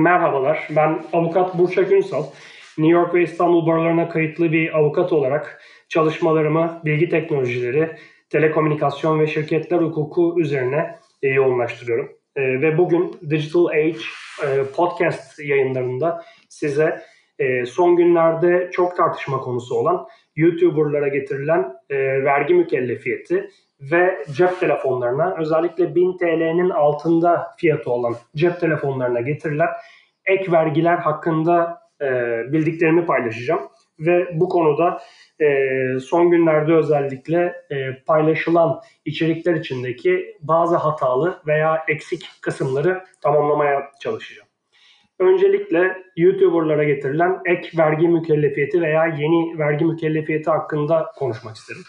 Merhabalar, ben avukat Burçak Ünsal. New York ve İstanbul barolarına kayıtlı bir avukat olarak çalışmalarımı bilgi teknolojileri, telekomünikasyon ve şirketler hukuku üzerine e, yoğunlaştırıyorum. E, ve bugün Digital Age e, podcast yayınlarında size son günlerde çok tartışma konusu olan YouTuber'lara getirilen vergi mükellefiyeti ve cep telefonlarına özellikle 1000 TL'nin altında fiyatı olan cep telefonlarına getirilen ek vergiler hakkında e, bildiklerimi paylaşacağım. Ve bu konuda e, son günlerde özellikle e, paylaşılan içerikler içindeki bazı hatalı veya eksik kısımları tamamlamaya çalışacağım. Öncelikle YouTuber'lara getirilen ek vergi mükellefiyeti veya yeni vergi mükellefiyeti hakkında konuşmak isterim.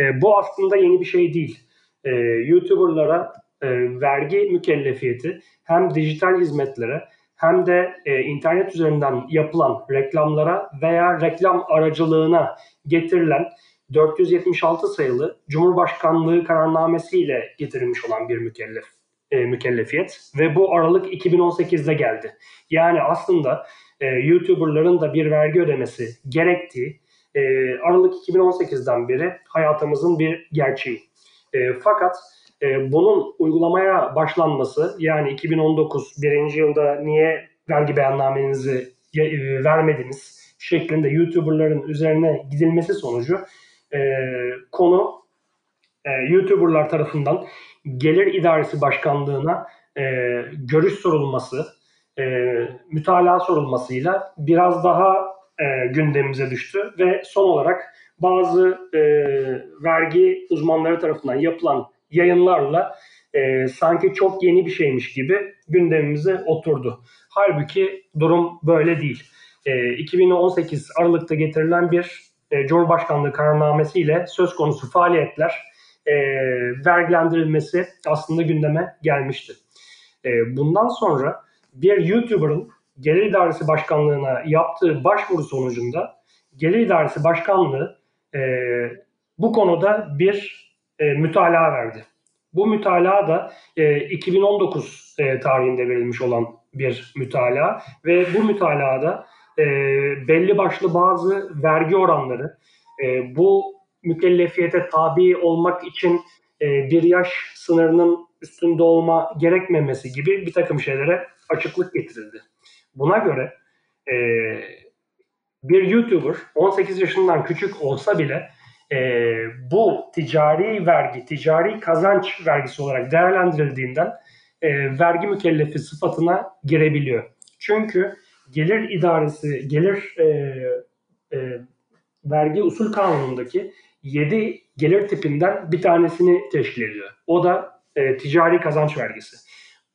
E, bu aslında yeni bir şey değil. E, YouTuber'lara e, vergi mükellefiyeti hem dijital hizmetlere hem de e, internet üzerinden yapılan reklamlara veya reklam aracılığına getirilen 476 sayılı Cumhurbaşkanlığı kararnamesiyle getirilmiş olan bir mükellef e, mükellefiyet ve bu Aralık 2018'de geldi. Yani aslında e, YouTuber'ların da bir vergi ödemesi gerektiği e, Aralık 2018'den beri hayatımızın bir gerçeği. E, fakat e, bunun uygulamaya başlanması yani 2019 birinci yılda niye vergi beyannamenizi e, vermediniz şeklinde YouTuber'ların üzerine gidilmesi sonucu e, konu e, YouTuber'lar tarafından Gelir İdaresi Başkanlığı'na görüş sorulması, e, mütalaa sorulmasıyla biraz daha gündemimize düştü ve son olarak bazı e, vergi uzmanları tarafından yapılan yayınlarla e, sanki çok yeni bir şeymiş gibi gündemimize oturdu. Halbuki durum böyle değil. E, 2018 Aralık'ta getirilen bir e, Cumhurbaşkanlığı kararnamesiyle söz konusu faaliyetler e, vergilendirilmesi aslında gündeme gelmişti. E, bundan sonra bir YouTuber'ın Gelir İdaresi Başkanlığı'na yaptığı başvuru sonucunda Gelir İdaresi Başkanlığı e, bu konuda bir e, mütalaa verdi. Bu mütalaa da e, 2019 e, tarihinde verilmiş olan bir mütalaa ve bu mütalaada e, belli başlı bazı vergi oranları e, bu mükellefiyete tabi olmak için e, bir yaş sınırının üstünde olma gerekmemesi gibi bir takım şeylere açıklık getirildi. Buna göre e, bir YouTuber 18 yaşından küçük olsa bile e, bu ticari vergi, ticari kazanç vergisi olarak değerlendirildiğinden e, vergi mükellefi sıfatına girebiliyor. Çünkü gelir idaresi, gelir e, e, vergi usul kanunundaki 7 gelir tipinden bir tanesini teşkil ediyor. O da e, ticari kazanç vergisi.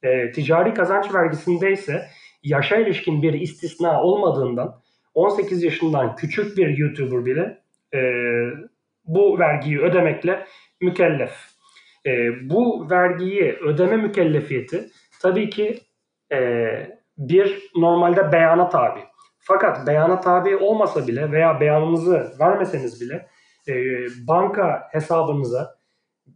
E, ticari kazanç vergisinde ise yaşa ilişkin bir istisna olmadığından 18 yaşından küçük bir YouTuber bile e, bu vergiyi ödemekle mükellef. E, bu vergiyi ödeme mükellefiyeti tabii ki e, bir normalde beyana tabi. Fakat beyana tabi olmasa bile veya beyanınızı vermeseniz bile e, banka hesabınıza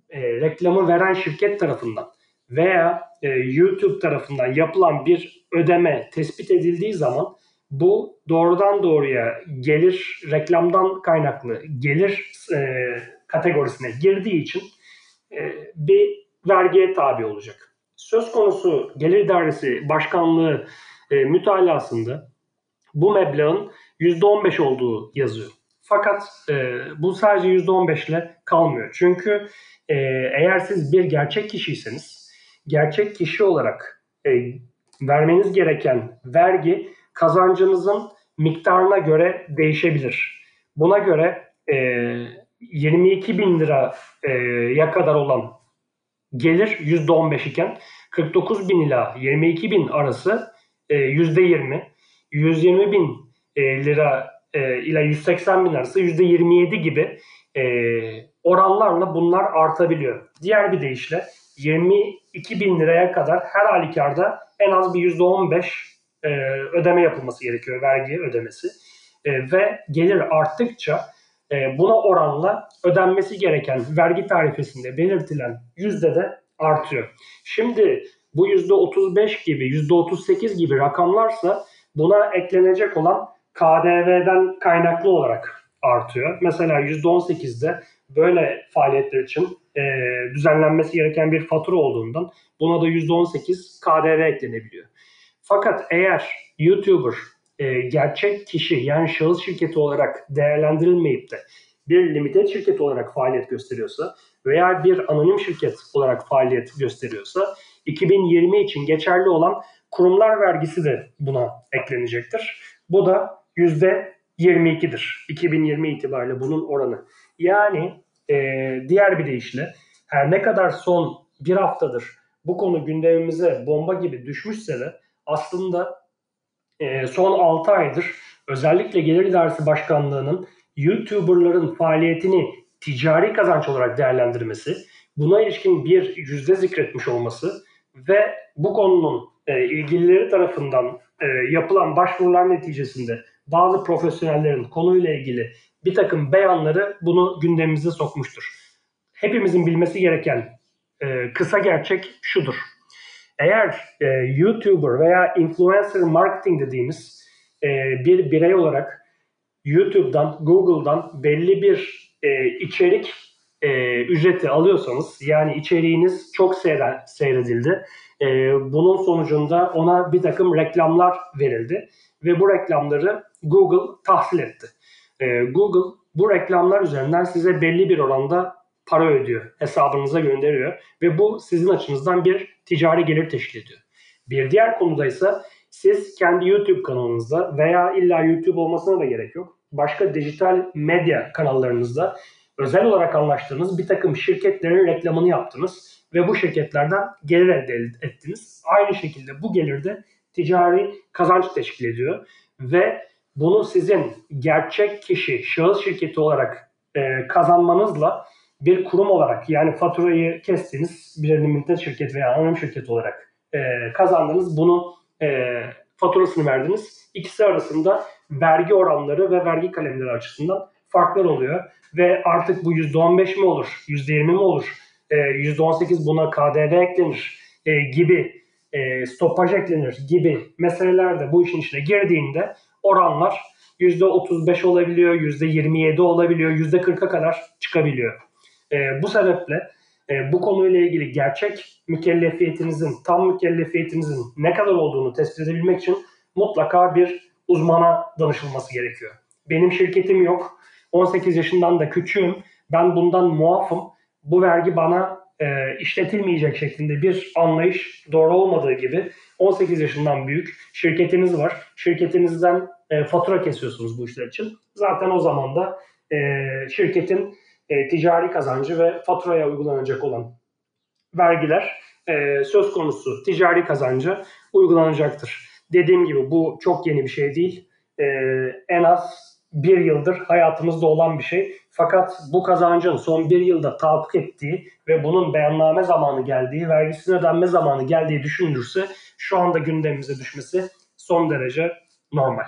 e, reklamı veren şirket tarafından veya e, YouTube tarafından yapılan bir ödeme tespit edildiği zaman bu doğrudan doğruya gelir reklamdan kaynaklı gelir e, kategorisine girdiği için e, bir vergiye tabi olacak. Söz konusu Gelir İdaresi Başkanlığı e, mütalasında bu meblağın %15 olduğu yazıyor. Fakat e, bu sadece %15 ile kalmıyor. Çünkü e, eğer siz bir gerçek kişiyseniz gerçek kişi olarak e, vermeniz gereken vergi kazancınızın miktarına göre değişebilir. Buna göre e, 22 bin liraya e, kadar olan gelir %15 iken 49 bin ila 22 bin arası e, %20, 120 bin e, lira e, ile 180 bin arası %27 gibi e, oranlarla bunlar artabiliyor. Diğer bir deyişle 22 bin liraya kadar her halükarda en az bir %15 e, ödeme yapılması gerekiyor, vergi ödemesi. E, ve gelir arttıkça e, buna oranla ödenmesi gereken vergi tarifesinde belirtilen yüzde de artıyor. Şimdi Bu %35 gibi, %38 gibi rakamlarsa buna eklenecek olan KDV'den kaynaklı olarak artıyor. Mesela %18'de böyle faaliyetler için e, düzenlenmesi gereken bir fatura olduğundan buna da %18 KDV eklenebiliyor. Fakat eğer YouTuber e, gerçek kişi yani şahıs şirketi olarak değerlendirilmeyip de bir limited şirket olarak faaliyet gösteriyorsa veya bir anonim şirket olarak faaliyet gösteriyorsa 2020 için geçerli olan kurumlar vergisi de buna eklenecektir. Bu da %22'dir. 2020 itibariyle bunun oranı. Yani e, diğer bir deyişle her ne kadar son bir haftadır bu konu gündemimize bomba gibi düşmüşse de aslında e, son 6 aydır özellikle Gelir İdaresi Başkanlığı'nın YouTuber'ların faaliyetini ticari kazanç olarak değerlendirmesi, buna ilişkin bir yüzde zikretmiş olması ve bu konunun e, ilgilileri tarafından e, yapılan başvurular neticesinde bazı profesyonellerin konuyla ilgili bir takım beyanları bunu gündemimize sokmuştur. Hepimizin bilmesi gereken e, kısa gerçek şudur. Eğer e, YouTuber veya influencer marketing dediğimiz e, bir birey olarak YouTube'dan, Google'dan belli bir e, içerik e, ücreti alıyorsanız, yani içeriğiniz çok seyre- seyredildi, e, bunun sonucunda ona bir takım reklamlar verildi ve bu reklamları Google tahsil etti. E, Google bu reklamlar üzerinden size belli bir oranda para ödüyor, hesabınıza gönderiyor ve bu sizin açınızdan bir ticari gelir teşkil ediyor. Bir diğer konuda ise siz kendi YouTube kanalınızda veya illa YouTube olmasına da gerek yok. Başka dijital medya kanallarınızda özel olarak anlaştığınız bir takım şirketlerin reklamını yaptınız ve bu şirketlerden gelir elde ettiniz. Aynı şekilde bu gelir de ticari kazanç teşkil ediyor ve bunu sizin gerçek kişi, şahıs şirketi olarak e, kazanmanızla bir kurum olarak yani faturayı kestiğiniz bir limited şirket veya anonim şirket olarak e, kazandınız. Bunu e, faturasını verdiniz. İkisi arasında vergi oranları ve vergi kalemleri açısından farklar oluyor. Ve artık bu %15 mi olur, %20 mi olur, e, %18 buna KDV eklenir e, gibi, e, stopaj eklenir gibi meseleler de bu işin içine girdiğinde oranlar %35 olabiliyor, %27 olabiliyor, %40'a kadar çıkabiliyor. E, bu sebeple e, bu konuyla ilgili gerçek mükellefiyetinizin, tam mükellefiyetinizin ne kadar olduğunu tespit edebilmek için mutlaka bir uzmana danışılması gerekiyor. Benim şirketim yok. 18 yaşından da küçüğüm. Ben bundan muafım. Bu vergi bana e, işletilmeyecek şeklinde bir anlayış doğru olmadığı gibi 18 yaşından büyük şirketiniz var. Şirketinizden e, fatura kesiyorsunuz bu işler için. Zaten o zaman da e, şirketin e, ticari kazancı ve faturaya uygulanacak olan vergiler e, söz konusu ticari kazancı uygulanacaktır. Dediğim gibi bu çok yeni bir şey değil. E, en az bir yıldır hayatımızda olan bir şey. Fakat bu kazancın son bir yılda tahakkuk ettiği ve bunun beyanname zamanı geldiği, vergisinin ödenme zamanı geldiği düşünülürse şu anda gündemimize düşmesi son derece normal.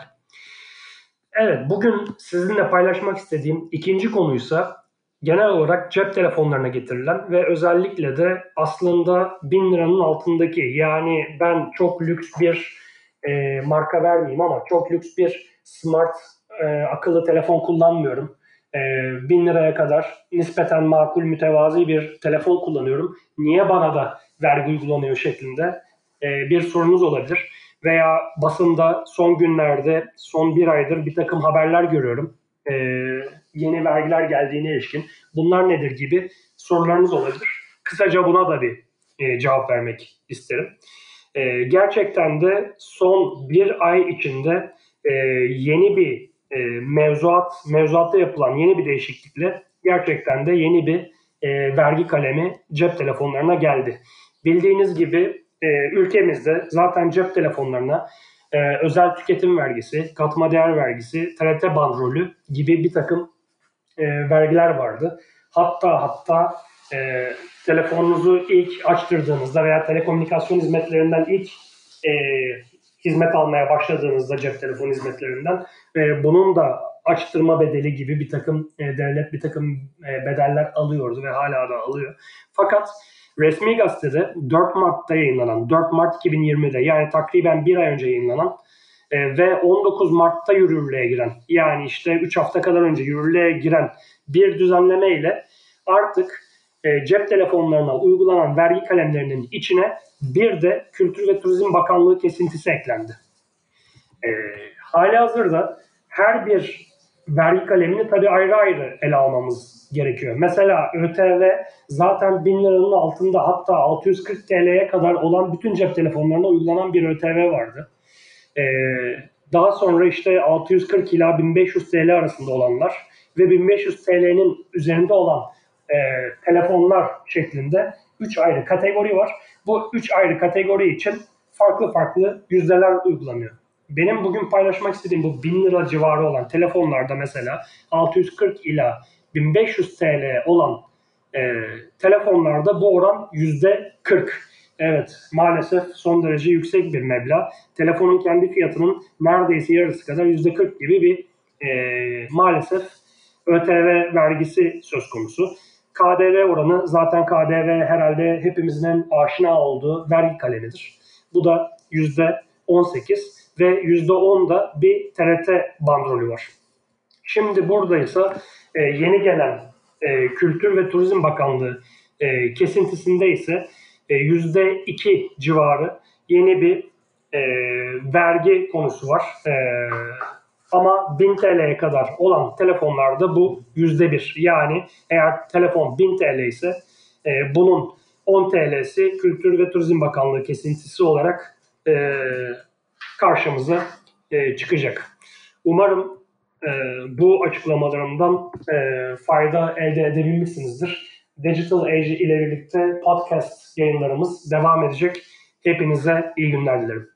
Evet, bugün sizinle paylaşmak istediğim ikinci konuysa genel olarak cep telefonlarına getirilen ve özellikle de aslında 1000 liranın altındaki yani ben çok lüks bir e, marka vermeyeyim ama çok lüks bir smart e, akıllı telefon kullanmıyorum. E, 1000 liraya kadar nispeten makul mütevazi bir telefon kullanıyorum. Niye bana da vergi uygulanıyor şeklinde e, bir sorunuz olabilir. Veya basında son günlerde, son bir aydır bir takım haberler görüyorum. E, yeni vergiler geldiğine ilişkin. Bunlar nedir gibi sorularınız olabilir. Kısaca buna da bir e, cevap vermek isterim. E, gerçekten de son bir ay içinde e, yeni bir e, mevzuat, mevzuatta yapılan yeni bir değişiklikle gerçekten de yeni bir e, vergi kalemi cep telefonlarına geldi. Bildiğiniz gibi e, ülkemizde zaten cep telefonlarına e, özel tüketim vergisi, katma değer vergisi, TRT bandrolü gibi bir takım e, vergiler vardı. Hatta hatta e, telefonunuzu ilk açtırdığınızda veya telekomünikasyon hizmetlerinden ilk e, hizmet almaya başladığınızda cep telefon hizmetlerinden e, bunun da açtırma bedeli gibi bir takım e, devlet bir takım e, bedeller alıyordu ve hala da alıyor. Fakat Resmi gazetede 4 Mart'ta yayınlanan, 4 Mart 2020'de yani takriben bir ay önce yayınlanan e, ve 19 Mart'ta yürürlüğe giren yani işte 3 hafta kadar önce yürürlüğe giren bir düzenleme ile artık e, cep telefonlarına uygulanan vergi kalemlerinin içine bir de Kültür ve Turizm Bakanlığı kesintisi eklendi. E, hali hazırda her bir vergi kalemini tabii ayrı ayrı ele almamız gerekiyor. Mesela ÖTV zaten 1000 liranın altında hatta 640 TL'ye kadar olan bütün cep telefonlarına uygulanan bir ÖTV vardı. Ee, daha sonra işte 640 ila 1500 TL arasında olanlar ve 1500 TL'nin üzerinde olan e, telefonlar şeklinde 3 ayrı kategori var. Bu 3 ayrı kategori için farklı farklı yüzdeler uygulanıyor. Benim bugün paylaşmak istediğim bu 1000 lira civarı olan telefonlarda mesela 640 ila 1500 TL olan e, telefonlarda bu oran %40. Evet maalesef son derece yüksek bir meblağ. Telefonun kendi fiyatının neredeyse yarısı kadar %40 gibi bir e, maalesef ÖTV vergisi söz konusu. KDV oranı zaten KDV herhalde hepimizin aşina olduğu vergi kalemidir. Bu da %18 ve %10 da bir TRT bandrolü var. Şimdi buradaysa e, yeni gelen e, Kültür ve Turizm Bakanlığı e, kesintisinde ise %2 civarı yeni bir e, vergi konusu var. E, ama 1000 TL'ye kadar olan telefonlarda bu %1. Yani eğer telefon 1000 TL ise e, bunun 10 TL'si Kültür ve Turizm Bakanlığı kesintisi olarak e, karşımıza e, çıkacak. Umarım e, bu açıklamalarımdan e, fayda elde edebilmişsinizdir. Digital Age ile birlikte podcast yayınlarımız devam edecek. Hepinize iyi günler dilerim.